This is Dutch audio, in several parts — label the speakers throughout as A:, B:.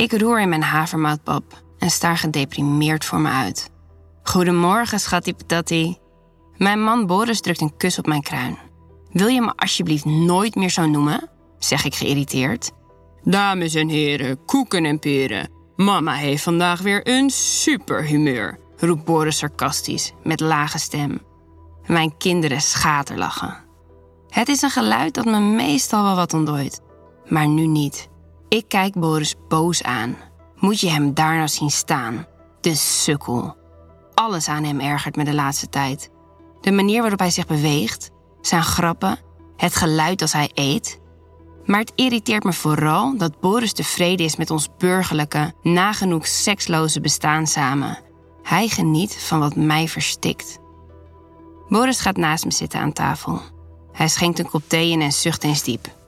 A: Ik roer in mijn havermoutpap en staar gedeprimeerd voor me uit. Goedemorgen, schattie patatti. Mijn man Boris drukt een kus op mijn kruin. Wil je me alsjeblieft nooit meer zo noemen? zeg ik geïrriteerd. Dames en heren, koeken en peren. Mama heeft vandaag weer een superhumeur, roept Boris sarcastisch met lage stem. Mijn kinderen schaterlachen. Het is een geluid dat me meestal wel wat ontdooit, maar nu niet. Ik kijk Boris boos aan. Moet je hem daar nou zien staan? De sukkel. Alles aan hem ergert me de laatste tijd. De manier waarop hij zich beweegt, zijn grappen, het geluid als hij eet. Maar het irriteert me vooral dat Boris tevreden is met ons burgerlijke, nagenoeg seksloze bestaan samen. Hij geniet van wat mij verstikt. Boris gaat naast me zitten aan tafel. Hij schenkt een kop thee in en zucht eens diep.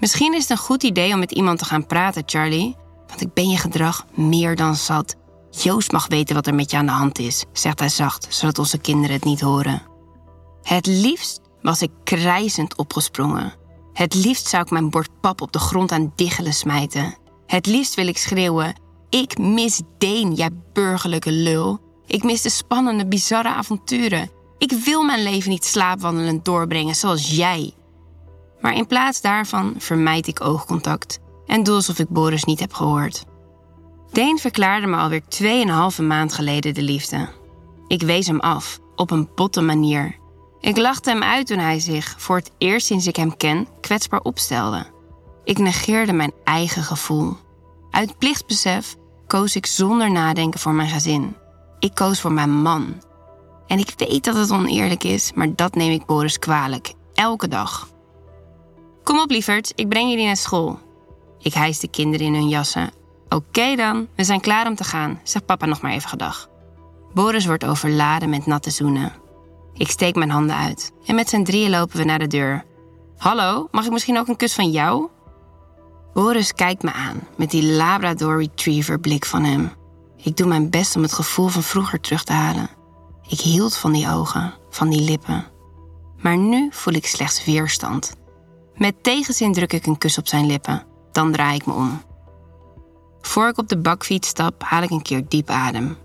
A: Misschien is het een goed idee om met iemand te gaan praten, Charlie. Want ik ben je gedrag meer dan zat. Joost mag weten wat er met je aan de hand is, zegt hij zacht, zodat onze kinderen het niet horen. Het liefst was ik krijzend opgesprongen. Het liefst zou ik mijn bord pap op de grond aan diggelen smijten. Het liefst wil ik schreeuwen: Ik mis Deen, jij burgerlijke lul. Ik mis de spannende, bizarre avonturen. Ik wil mijn leven niet slaapwandelend doorbrengen zoals jij. Maar in plaats daarvan vermijd ik oogcontact en doe alsof ik Boris niet heb gehoord. Deen verklaarde me alweer 2,5 maand geleden de liefde. Ik wees hem af, op een botte manier. Ik lachte hem uit toen hij zich, voor het eerst sinds ik hem ken, kwetsbaar opstelde. Ik negeerde mijn eigen gevoel. Uit plichtbesef koos ik zonder nadenken voor mijn gezin. Ik koos voor mijn man. En ik weet dat het oneerlijk is, maar dat neem ik Boris kwalijk. Elke dag. Kom op, lieverd, ik breng jullie naar school. Ik hijs de kinderen in hun jassen. Oké dan, we zijn klaar om te gaan, zegt papa nog maar even gedag. Boris wordt overladen met natte zoenen. Ik steek mijn handen uit en met z'n drieën lopen we naar de deur. Hallo, mag ik misschien ook een kus van jou? Boris kijkt me aan met die Labrador Retriever blik van hem. Ik doe mijn best om het gevoel van vroeger terug te halen. Ik hield van die ogen, van die lippen. Maar nu voel ik slechts weerstand. Met tegenzin druk ik een kus op zijn lippen. Dan draai ik me om. Voor ik op de bakfiets stap, haal ik een keer diep adem.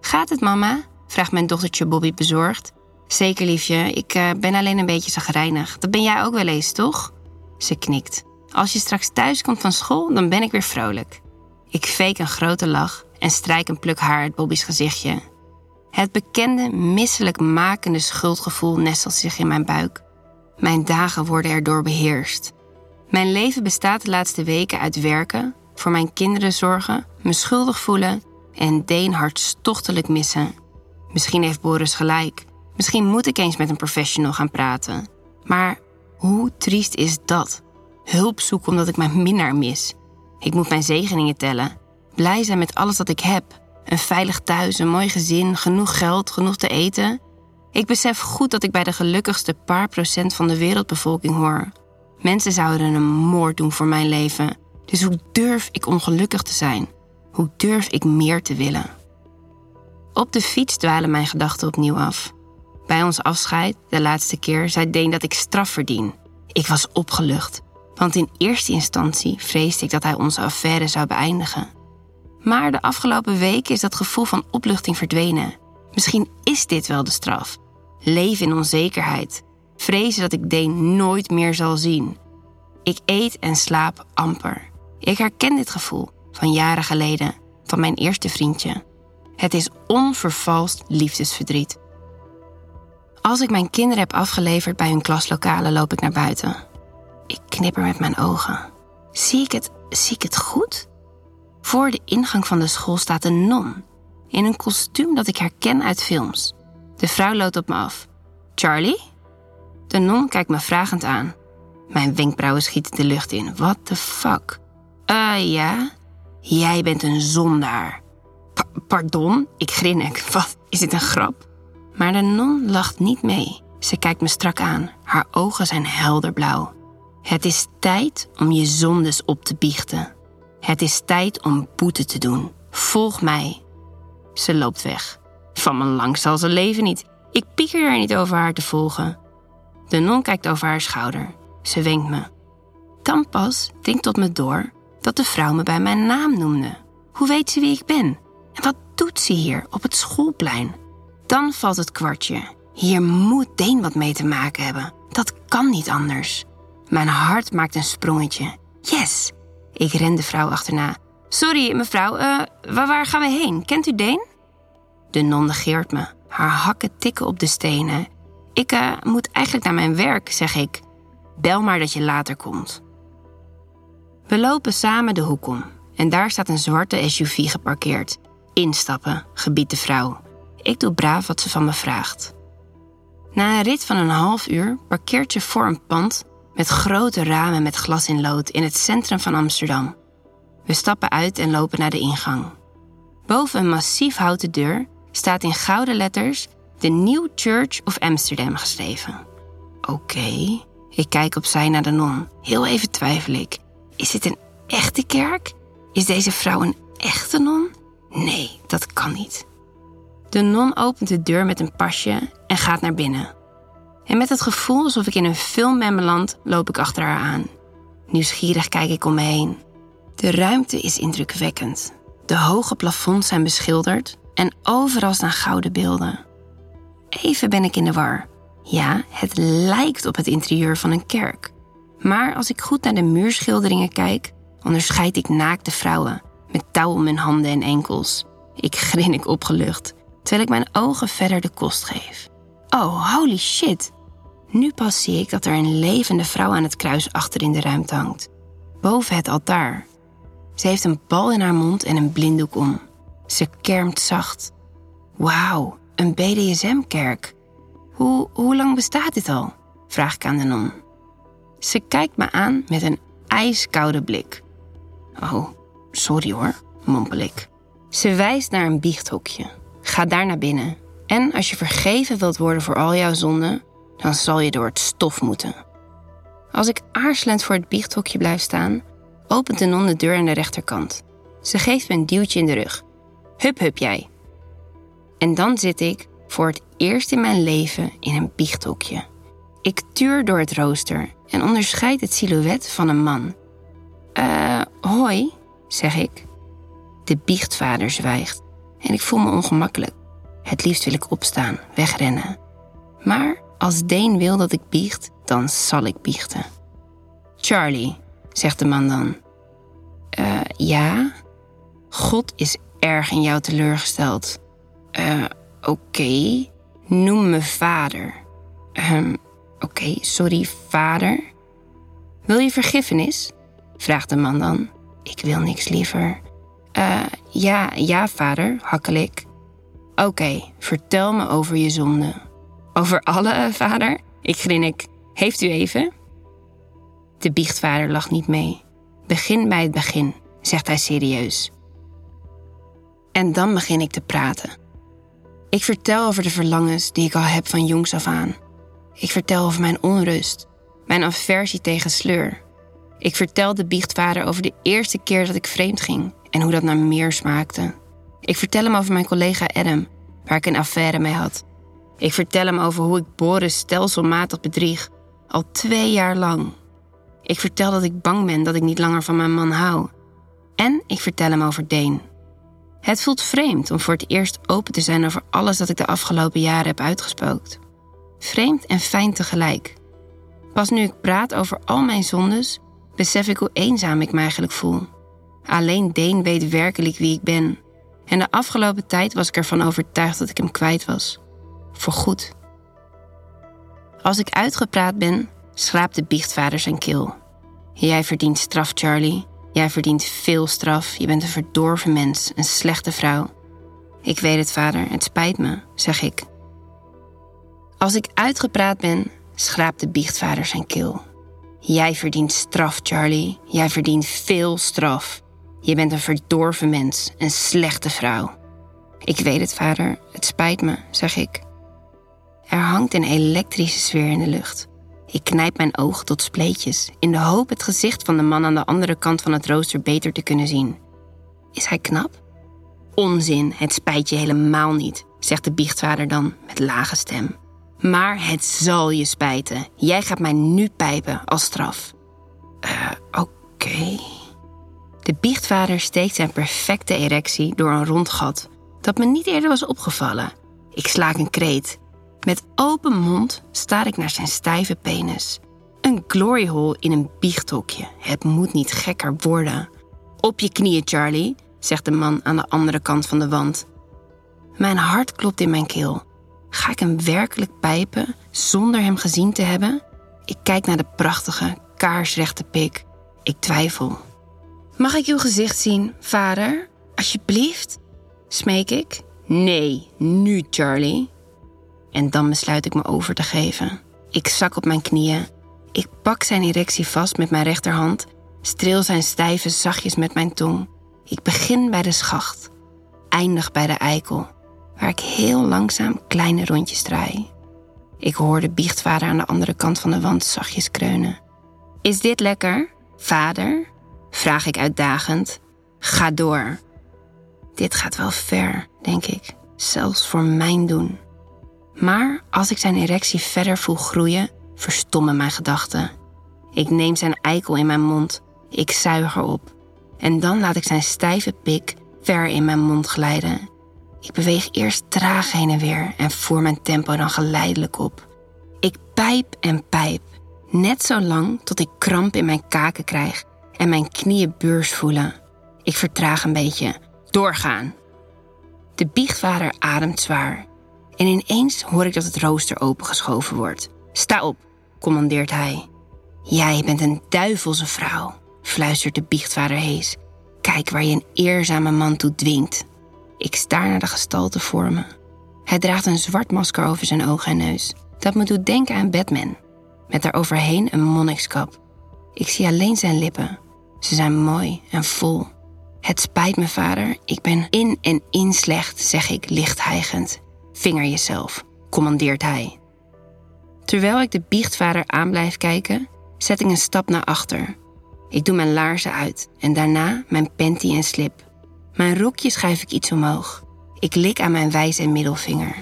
A: Gaat het, mama? vraagt mijn dochtertje Bobby bezorgd. Zeker, liefje. Ik uh, ben alleen een beetje zagrijnig. Dat ben jij ook wel eens, toch? Ze knikt. Als je straks thuis komt van school, dan ben ik weer vrolijk. Ik fake een grote lach en strijk een pluk haar uit Bobby's gezichtje. Het bekende, misselijk makende schuldgevoel nestelt zich in mijn buik. Mijn dagen worden erdoor beheerst. Mijn leven bestaat de laatste weken uit werken, voor mijn kinderen zorgen, me schuldig voelen en Deen hartstochtelijk missen. Misschien heeft Boris gelijk. Misschien moet ik eens met een professional gaan praten. Maar hoe triest is dat? Hulp zoeken omdat ik mijn minnaar mis. Ik moet mijn zegeningen tellen. Blij zijn met alles dat ik heb. Een veilig thuis, een mooi gezin, genoeg geld, genoeg te eten. Ik besef goed dat ik bij de gelukkigste paar procent van de wereldbevolking hoor. Mensen zouden een moord doen voor mijn leven. Dus hoe durf ik ongelukkig te zijn? Hoe durf ik meer te willen? Op de fiets dwalen mijn gedachten opnieuw af. Bij ons afscheid, de laatste keer, zei Deen dat ik straf verdien. Ik was opgelucht, want in eerste instantie vreesde ik dat hij onze affaire zou beëindigen. Maar de afgelopen weken is dat gevoel van opluchting verdwenen. Misschien is dit wel de straf. Leven in onzekerheid. Vrezen dat ik Deen nooit meer zal zien. Ik eet en slaap amper. Ik herken dit gevoel van jaren geleden, van mijn eerste vriendje. Het is onvervalst liefdesverdriet. Als ik mijn kinderen heb afgeleverd bij hun klaslokalen, loop ik naar buiten. Ik knipper met mijn ogen. Zie ik het, zie ik het goed? Voor de ingang van de school staat een non. In een kostuum dat ik herken uit films. De vrouw loopt op me af. Charlie? De non kijkt me vragend aan. Mijn wenkbrauwen schieten de lucht in. What the fuck? Eh, ja? Jij bent een zondaar. pardon? Ik grinnik. Wat? Is dit een grap? Maar de non lacht niet mee. Ze kijkt me strak aan. Haar ogen zijn helderblauw. Het is tijd om je zondes op te biechten. Het is tijd om boete te doen. Volg mij. Ze loopt weg. Van mijn lang zal ze leven niet. Ik pieker er niet over haar te volgen. De non kijkt over haar schouder. Ze wenkt me. Dan pas dringt tot me door dat de vrouw me bij mijn naam noemde. Hoe weet ze wie ik ben? En wat doet ze hier op het schoolplein? Dan valt het kwartje. Hier moet Deen wat mee te maken hebben. Dat kan niet anders. Mijn hart maakt een sprongetje. Yes! Ik ren de vrouw achterna. Sorry, mevrouw, waar, waar gaan we heen? Kent u Deen? De non negeert me. Haar hakken tikken op de stenen. Ik uh, moet eigenlijk naar mijn werk, zeg ik. Bel maar dat je later komt. We lopen samen de hoek om en daar staat een zwarte SUV geparkeerd. Instappen, gebiedt de vrouw. Ik doe braaf wat ze van me vraagt. Na een rit van een half uur parkeert ze voor een pand met grote ramen met glas in lood in het centrum van Amsterdam. We stappen uit en lopen naar de ingang. Boven een massief houten deur staat in gouden letters de New Church of Amsterdam geschreven. Oké, ik kijk opzij naar de non. Heel even twijfel ik. Is dit een echte kerk? Is deze vrouw een echte non? Nee, dat kan niet. De non opent de deur met een pasje en gaat naar binnen. En met het gevoel alsof ik in een film beland, loop ik achter haar aan. Nieuwsgierig kijk ik om me heen. De ruimte is indrukwekkend. De hoge plafonds zijn beschilderd en overal staan gouden beelden. Even ben ik in de war. Ja, het lijkt op het interieur van een kerk. Maar als ik goed naar de muurschilderingen kijk, onderscheid ik naakte vrouwen met touw om hun handen en enkels. Ik grin ik opgelucht, terwijl ik mijn ogen verder de kost geef. Oh, holy shit! Nu pas zie ik dat er een levende vrouw aan het kruis achter in de ruimte hangt, boven het altaar. Ze heeft een bal in haar mond en een blinddoek om. Ze kermt zacht. Wauw, een BDSM-kerk. Hoe, hoe lang bestaat dit al? vraag ik aan de non. Ze kijkt me aan met een ijskoude blik. Oh, sorry hoor, mompel ik. Ze wijst naar een biechthokje. Ga daar naar binnen. En als je vergeven wilt worden voor al jouw zonden, dan zal je door het stof moeten. Als ik aarzelend voor het biechthokje blijf staan, opent de non de deur aan de rechterkant. Ze geeft me een duwtje in de rug. Hup, hup jij. En dan zit ik voor het eerst in mijn leven in een biechthokje. Ik tuur door het rooster en onderscheid het silhouet van een man. Eh, hoi, zeg ik. De biechtvader zwijgt en ik voel me ongemakkelijk. Het liefst wil ik opstaan, wegrennen. Maar als Deen wil dat ik biecht, dan zal ik biechten. Charlie, zegt de man dan. Uh, ja? God is erg in jou teleurgesteld. Uh, oké. Noem me vader. Um, oké, sorry, vader. Wil je vergiffenis? vraagt de man dan. Ik wil niks liever. Uh, ja, ja, vader, hakkel ik. Oké, vertel me over je zonde. Over alle, vader? Ik grin ik. Heeft u even? De biechtvader lacht niet mee. Begin bij het begin, zegt hij serieus. En dan begin ik te praten. Ik vertel over de verlangens die ik al heb van jongs af aan. Ik vertel over mijn onrust, mijn aversie tegen sleur. Ik vertel de biechtvader over de eerste keer dat ik vreemd ging en hoe dat naar meer smaakte. Ik vertel hem over mijn collega Adam, waar ik een affaire mee had. Ik vertel hem over hoe ik Boris stelselmatig bedrieg, al twee jaar lang. Ik vertel dat ik bang ben dat ik niet langer van mijn man hou. En ik vertel hem over Deen. Het voelt vreemd om voor het eerst open te zijn over alles dat ik de afgelopen jaren heb uitgespookt. Vreemd en fijn tegelijk. Pas nu ik praat over al mijn zondes, besef ik hoe eenzaam ik me eigenlijk voel. Alleen Deen weet werkelijk wie ik ben. En de afgelopen tijd was ik ervan overtuigd dat ik hem kwijt was. Voorgoed. Als ik uitgepraat ben, schraapt de biechtvader zijn keel. Jij verdient straf, Charlie. Jij verdient veel straf. Je bent een verdorven mens, een slechte vrouw. Ik weet het, vader. Het spijt me, zeg ik. Als ik uitgepraat ben, schraapt de biechtvader zijn keel. Jij verdient straf, Charlie. Jij verdient veel straf. Je bent een verdorven mens, een slechte vrouw. Ik weet het, vader. Het spijt me, zeg ik. Er hangt een elektrische sfeer in de lucht. Ik knijp mijn ogen tot spleetjes, in de hoop het gezicht van de man aan de andere kant van het rooster beter te kunnen zien. Is hij knap? Onzin, het spijt je helemaal niet, zegt de biechtvader dan met lage stem. Maar het zal je spijten. Jij gaat mij nu pijpen als straf. Uh, oké. biechtvader steekt zijn perfecte erectie door een rond gat dat me niet eerder was opgevallen. Ik slaak een kreet. Met open mond staar ik naar zijn stijve penis. Een glory hole in een biechthokje. Het moet niet gekker worden. Op je knieën, Charlie, zegt de man aan de andere kant van de wand. Mijn hart klopt in mijn keel. Ga ik hem werkelijk pijpen zonder hem gezien te hebben? Ik kijk naar de prachtige, kaarsrechte pik. Ik twijfel. Mag ik uw gezicht zien, vader? Alsjeblieft? Smeek ik. Nee, nu, Charlie. En dan besluit ik me over te geven. Ik zak op mijn knieën. Ik pak zijn erectie vast met mijn rechterhand, streel zijn stijve zachtjes met mijn tong. Ik begin bij de schacht, eindig bij de eikel, waar ik heel langzaam kleine rondjes draai. Ik hoor de biechtvader aan de andere kant van de wand zachtjes kreunen. Is dit lekker, vader? Vraag ik uitdagend. Ga door. Dit gaat wel ver, denk ik, zelfs voor mijn doen. Maar als ik zijn erectie verder voel groeien, verstommen mijn gedachten. Ik neem zijn eikel in mijn mond, ik zuig erop. En dan laat ik zijn stijve pik ver in mijn mond glijden. Ik beweeg eerst traag heen en weer en voer mijn tempo dan geleidelijk op. Ik pijp en pijp, net zo lang tot ik kramp in mijn kaken krijg en mijn knieën beurs voelen. Ik vertraag een beetje. Doorgaan. De biechtvader ademt zwaar. En ineens hoor ik dat het rooster opengeschoven wordt. Sta op, commandeert hij. Jij bent een duivelse vrouw, fluistert de biechtvader hees. Kijk waar je een eerzame man toe dwingt. Ik staar naar de gestalte voor me. Hij draagt een zwart masker over zijn ogen en neus. Dat me doet denken aan Batman. Met daaroverheen een monnikskap. Ik zie alleen zijn lippen. Ze zijn mooi en vol. Het spijt me, vader. Ik ben in en in slecht, zeg ik licht hijgend. Vinger jezelf, commandeert hij. Terwijl ik de biechtvader aan blijf kijken, zet ik een stap naar achter. Ik doe mijn laarzen uit en daarna mijn panty en slip. Mijn rokje schuif ik iets omhoog. Ik lik aan mijn wijs- en middelvinger.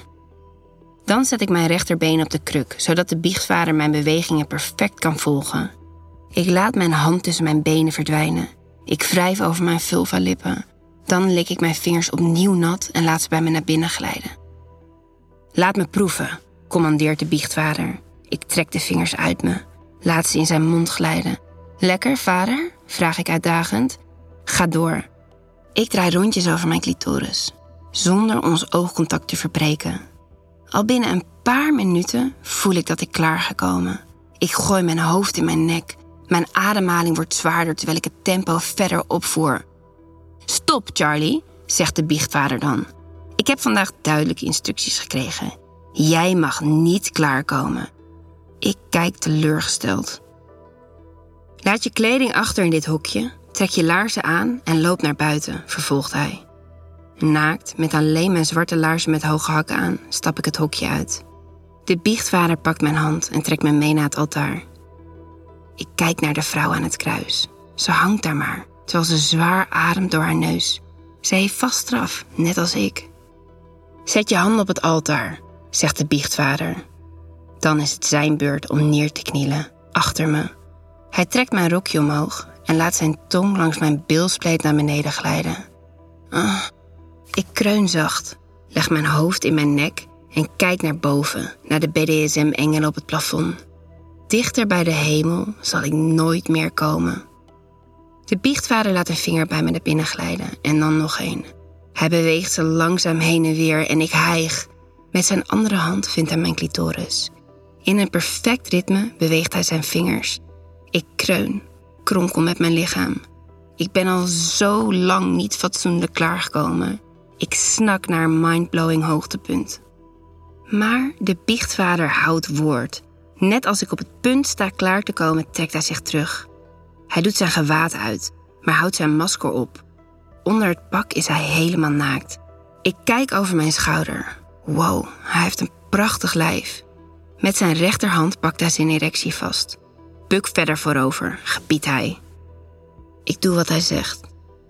A: Dan zet ik mijn rechterbeen op de kruk, zodat de biechtvader mijn bewegingen perfect kan volgen. Ik laat mijn hand tussen mijn benen verdwijnen. Ik wrijf over mijn vulva-lippen. Dan lik ik mijn vingers opnieuw nat en laat ze bij me naar binnen glijden. Laat me proeven, commandeert de biechtvader. Ik trek de vingers uit me, laat ze in zijn mond glijden. Lekker, vader? vraag ik uitdagend. Ga door. Ik draai rondjes over mijn clitoris, zonder ons oogcontact te verbreken. Al binnen een paar minuten voel ik dat ik klaar ga komen. Ik gooi mijn hoofd in mijn nek. Mijn ademhaling wordt zwaarder terwijl ik het tempo verder opvoer. Stop, Charlie, zegt de biechtvader dan. Ik heb vandaag duidelijke instructies gekregen. Jij mag niet klaarkomen. Ik kijk teleurgesteld. Laat je kleding achter in dit hokje, trek je laarzen aan en loop naar buiten, vervolgt hij. Naakt, met alleen mijn zwarte laarzen met hoge hakken aan, stap ik het hokje uit. De biechtvader pakt mijn hand en trekt me mee naar het altaar. Ik kijk naar de vrouw aan het kruis. Ze hangt daar maar, terwijl ze zwaar ademt door haar neus. Ze heeft vast straf, net als ik. Zet je hand op het altaar, zegt de biechtvader. Dan is het zijn beurt om neer te knielen, achter me. Hij trekt mijn rokje omhoog en laat zijn tong langs mijn bilspleet naar beneden glijden. Ah, ik kreun zacht, leg mijn hoofd in mijn nek en kijk naar boven, naar de BDSM-engel op het plafond. Dichter bij de hemel zal ik nooit meer komen. De biechtvader laat een vinger bij me naar binnen glijden en dan nog een. Hij beweegt ze langzaam heen en weer en ik hijg. Met zijn andere hand vindt hij mijn clitoris. In een perfect ritme beweegt hij zijn vingers. Ik kreun, kronkel met mijn lichaam. Ik ben al zo lang niet fatsoenlijk klaargekomen. Ik snak naar een mindblowing hoogtepunt. Maar de biechtvader houdt woord. Net als ik op het punt sta klaar te komen, trekt hij zich terug. Hij doet zijn gewaad uit, maar houdt zijn masker op. Onder het pak is hij helemaal naakt. Ik kijk over mijn schouder. Wow, hij heeft een prachtig lijf. Met zijn rechterhand pakt hij zijn erectie vast. Buk verder voorover, gebiedt hij. Ik doe wat hij zegt.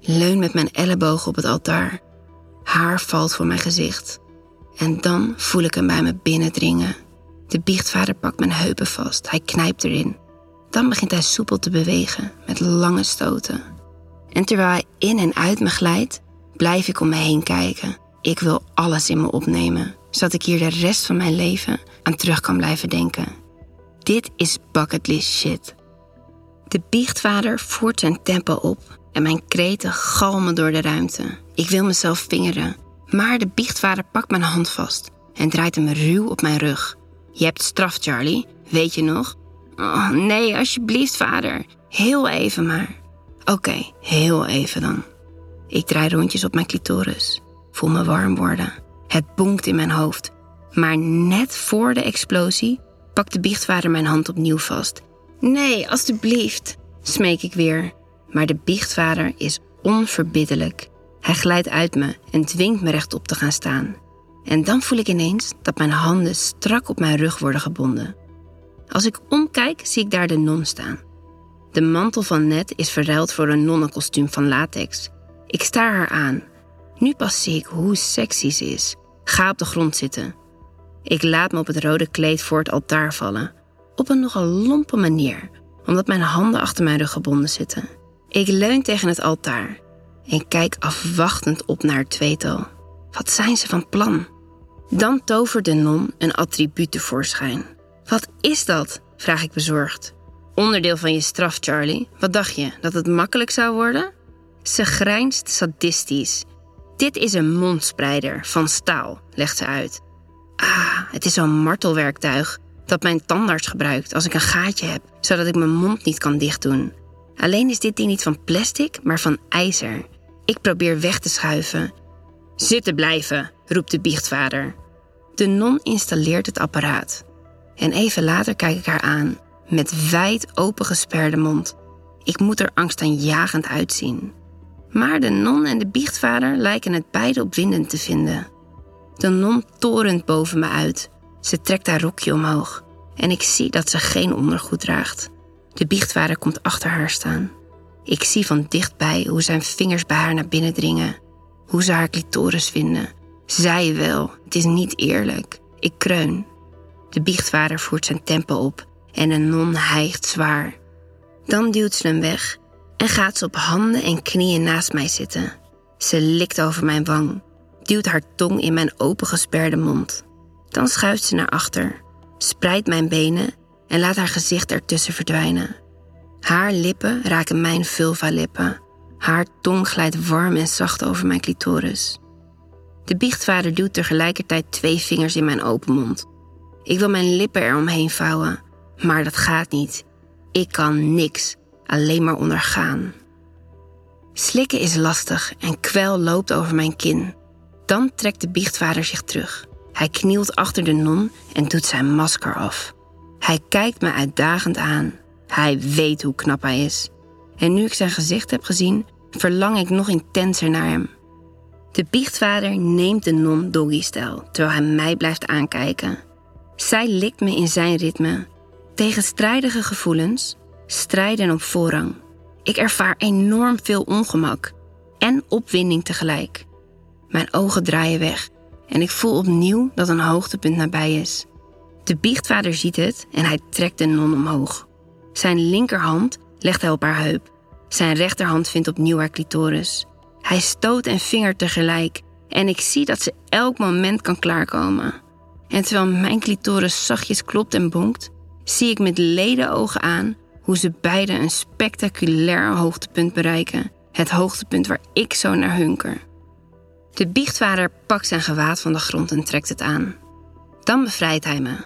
A: Leun met mijn ellebogen op het altaar. Haar valt voor mijn gezicht. En dan voel ik hem bij me binnendringen. De biechtvader pakt mijn heupen vast. Hij knijpt erin. Dan begint hij soepel te bewegen met lange stoten. En terwijl hij in en uit me glijdt, blijf ik om me heen kijken. Ik wil alles in me opnemen, zodat ik hier de rest van mijn leven aan terug kan blijven denken. Dit is bucketlist shit. De biechtvader voert zijn tempo op en mijn kreten galmen door de ruimte. Ik wil mezelf vingeren, maar de biechtvader pakt mijn hand vast en draait hem ruw op mijn rug. Je hebt straf, Charlie, weet je nog? Oh, nee, alsjeblieft, vader. Heel even maar. Oké, heel even dan. Ik draai rondjes op mijn clitoris. Voel me warm worden. Het bonkt in mijn hoofd. Maar net voor de explosie pakt de biechtvader mijn hand opnieuw vast. Nee, alstublieft, smeek ik weer. Maar de biechtvader is onverbiddelijk. Hij glijdt uit me en dwingt me rechtop te gaan staan. En dan voel ik ineens dat mijn handen strak op mijn rug worden gebonden. Als ik omkijk, zie ik daar de non staan. De mantel van Net is verruild voor een nonnenkostuum van latex. Ik staar haar aan. Nu pas zie ik hoe sexy ze is. Ga op de grond zitten. Ik laat me op het rode kleed voor het altaar vallen. Op een nogal lompe manier, omdat mijn handen achter mijn rug gebonden zitten. Ik leun tegen het altaar en kijk afwachtend op naar het tweetal. Wat zijn ze van plan? Dan tovert de non een attribuut tevoorschijn. Wat is dat? vraag ik bezorgd. Onderdeel van je straf, Charlie. Wat dacht je, dat het makkelijk zou worden? Ze grijnst sadistisch. Dit is een mondspreider van staal, legt ze uit. Ah, het is zo'n martelwerktuig dat mijn tandarts gebruikt als ik een gaatje heb, zodat ik mijn mond niet kan dichtdoen. Alleen is dit ding niet van plastic, maar van ijzer. Ik probeer weg te schuiven. Zitten blijven, roept de biechtvader. De non installeert het apparaat. En even later kijk ik haar aan, met wijd opengesperde mond. Ik moet er angstaanjagend uitzien. Maar de non en de biechtvader lijken het beide opwindend te vinden. De non torent boven me uit. Ze trekt haar rokje omhoog en ik zie dat ze geen ondergoed draagt. De biechtvader komt achter haar staan. Ik zie van dichtbij hoe zijn vingers bij haar naar binnen dringen. Hoe ze haar clitoris vinden. Zij wel, het is niet eerlijk. Ik kreun. De biechtvader voert zijn tempo op en een non hijgt zwaar. Dan duwt ze hem weg en gaat ze op handen en knieën naast mij zitten. Ze likt over mijn wang, duwt haar tong in mijn opengesperde mond. Dan schuift ze naar achter, spreidt mijn benen en laat haar gezicht ertussen verdwijnen. Haar lippen raken mijn vulva-lippen. Haar tong glijdt warm en zacht over mijn clitoris. De biechtvader duwt tegelijkertijd twee vingers in mijn open mond. Ik wil mijn lippen eromheen vouwen, maar dat gaat niet. Ik kan niks, alleen maar ondergaan. Slikken is lastig en kwel loopt over mijn kin. Dan trekt de biechtvader zich terug. Hij knielt achter de non en doet zijn masker af. Hij kijkt me uitdagend aan. Hij weet hoe knap hij is. En nu ik zijn gezicht heb gezien, verlang ik nog intenser naar hem. De biechtvader neemt de non doggy-stijl, terwijl hij mij blijft aankijken. Zij likt me in zijn ritme. Tegenstrijdige gevoelens strijden op voorrang. Ik ervaar enorm veel ongemak en opwinding tegelijk. Mijn ogen draaien weg en ik voel opnieuw dat een hoogtepunt nabij is. De biechtvader ziet het en hij trekt de non omhoog. Zijn linkerhand legt hij op haar heup. Zijn rechterhand vindt opnieuw haar clitoris. Hij stoot en vingert tegelijk en ik zie dat ze elk moment kan klaarkomen. En terwijl mijn clitoris zachtjes klopt en bonkt, zie ik met ledenogen aan hoe ze beiden een spectaculair hoogtepunt bereiken. Het hoogtepunt waar ik zo naar hunker. De biechtvader pakt zijn gewaad van de grond en trekt het aan. Dan bevrijdt hij me.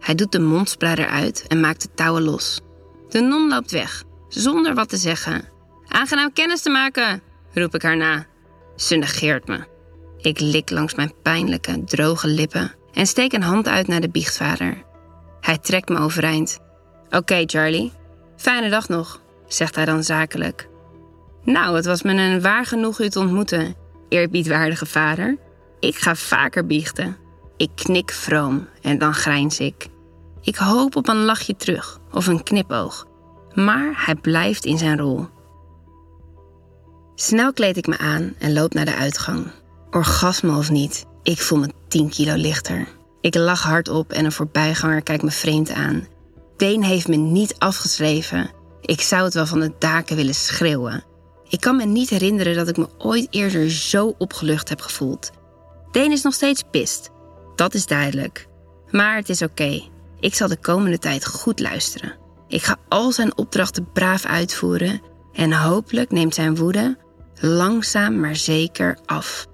A: Hij doet de mondspreider uit en maakt de touwen los. De non loopt weg, zonder wat te zeggen. Aangenaam kennis te maken, roep ik haar na. Ze negeert me. Ik lik langs mijn pijnlijke, droge lippen en steek een hand uit naar de biechtvader. Hij trekt me overeind. Oké, Charlie. Fijne dag nog, zegt hij dan zakelijk. Nou, het was me een waar genoeg u te ontmoeten, eerbiedwaardige vader. Ik ga vaker biechten. Ik knik vroom en dan grijns ik. Ik hoop op een lachje terug of een knipoog, maar hij blijft in zijn rol. Snel kleed ik me aan en loop naar de uitgang. Orgasme of niet, ik voel me 10 kilo lichter. Ik lach hardop en een voorbijganger kijkt me vreemd aan. Deen heeft me niet afgeschreven. Ik zou het wel van de daken willen schreeuwen. Ik kan me niet herinneren dat ik me ooit eerder zo opgelucht heb gevoeld. Deen is nog steeds pist. Dat is duidelijk. Maar het is oké. Ik zal de komende tijd goed luisteren. Ik ga al zijn opdrachten braaf uitvoeren en hopelijk neemt zijn woede langzaam maar zeker af.